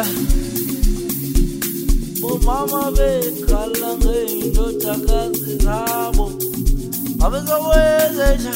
indoda bomama bekhala ngey'ndodakazi zabo abezokwenzesha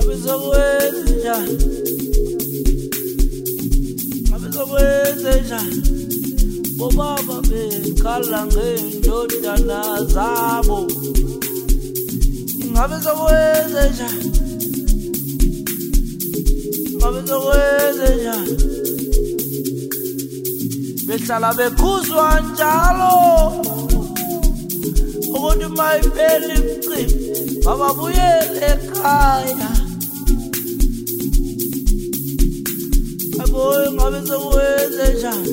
abezokwenzesha abezokwenzesha bobaba bekhala ngey'ndodana zabo ngabe zokwenzesha ingabe zokwenzenja behlala bekhuzwa njalo. Ukuthi mayiphela imcimbi bababuyele ekhaya. Aboye ngabe sekwenzenjani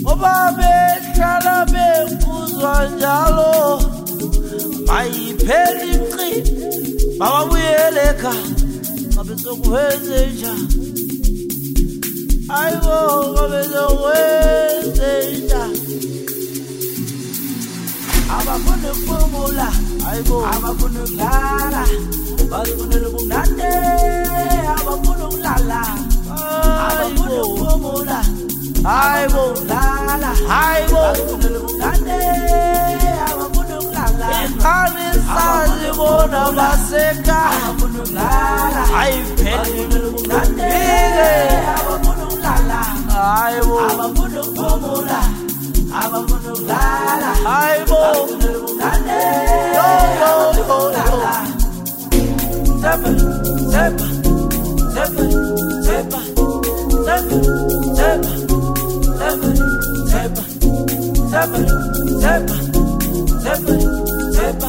ngoba behlala bekhuzwa njalo mayiphela imcimbi bababuyele ekhaya. Ngabe sekwenzenjani ayibo ngabe sekwenzenjani abafuna ukuphumula ayibo abafuna ukulala bazifunela ubumnande abafuna ukulala abafuna ukuphumula. Hayibo lala hayibo bazifunela ubumnande abafuna ukuphumula abafuna ukulala hayibo ubumnande lala Zepa, zepa, zepa, zepa, zepa, zepa, zepa, zepa, zepa, zepa, zepa,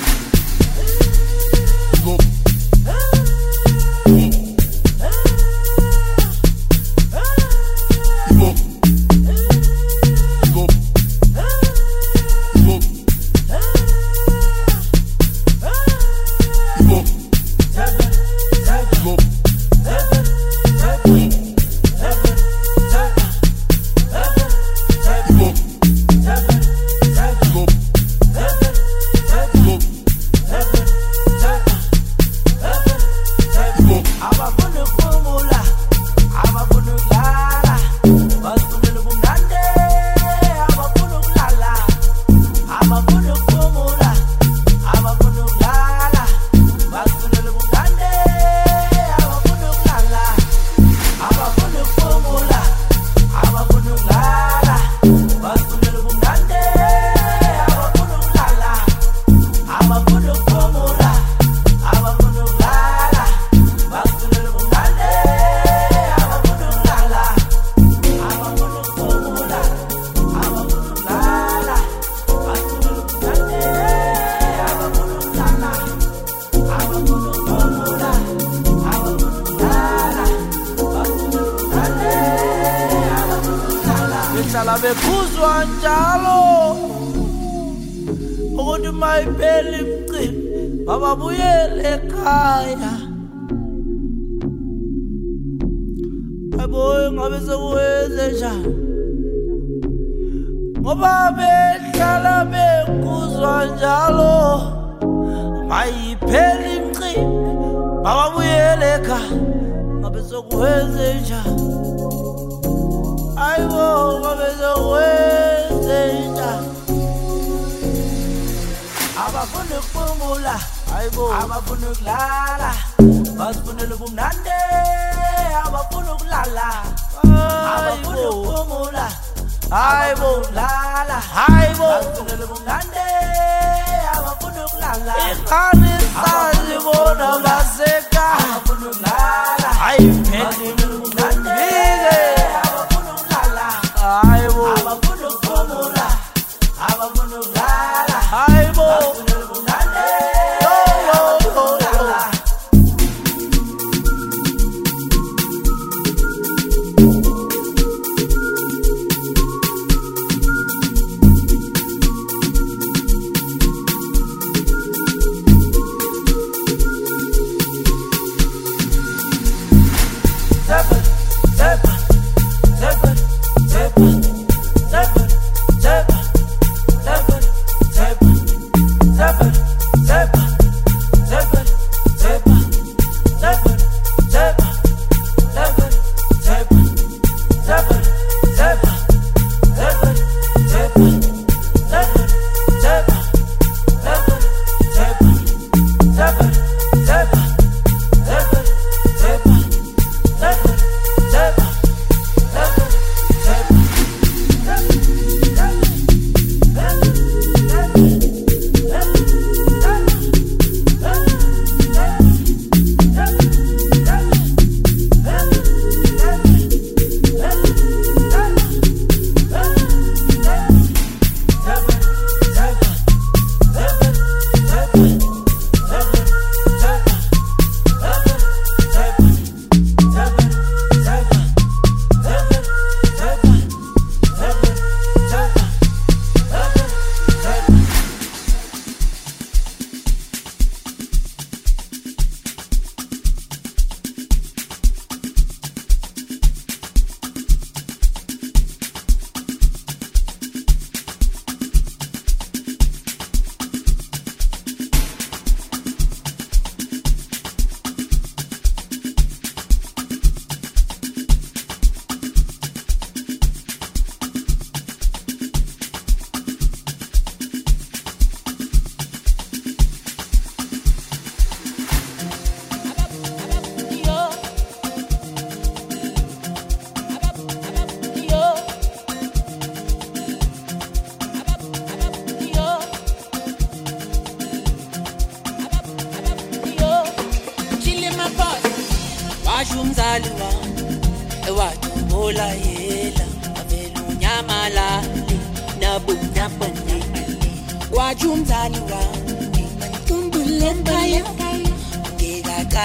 behlala bekhuzwa njalo. Ukuthi mayiphela imcimbi bababuyele ekhaya. Aboye ngabe sekwenze njani? Ngoba behlala bekuzwa njalo. Mayiphela imcimbi bababuyele ekhaya. Ngabe sekwenze njani? Ayibo ngabe sekwenze njani abafuna ukuphumula hayibo abafuna ukulala. Bazifunela ubumnande abafuna ukulala. Abafuna ukuphumula hayibo ukulala. Hayibo bazifunela ubumnande abafuna ukulala. Ingane sazibona baseka. abafuna ukulala hayiphele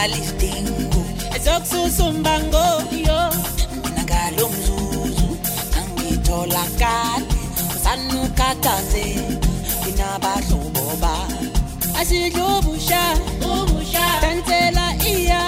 alidingo ezokususa umbango yo mina ngalo mzuzu angithola kade usanukataze nginabahlobo ba asidlubusha ubusha tansela iya.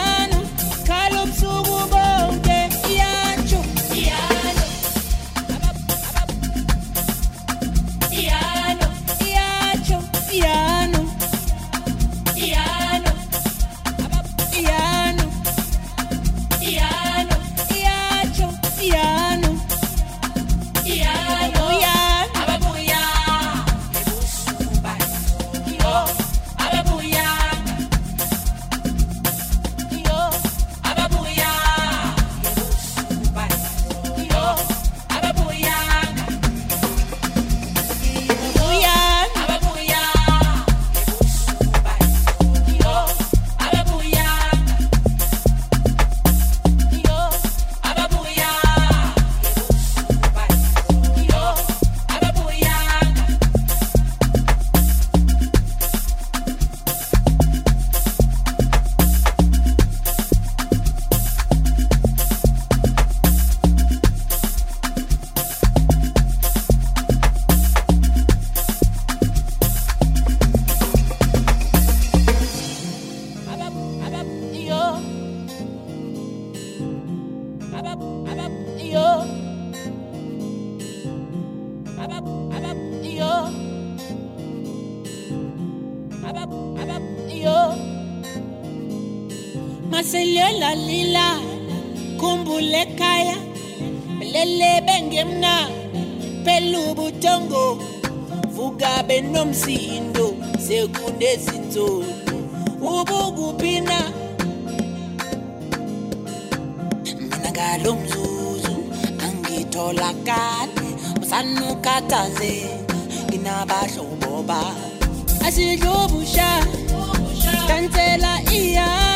sekunezinzolo ubukuphi na? Mina ngalo mzuzu angitholakali usanukhathazeka nginabahlobo ba. Asidlobusha kansela iyani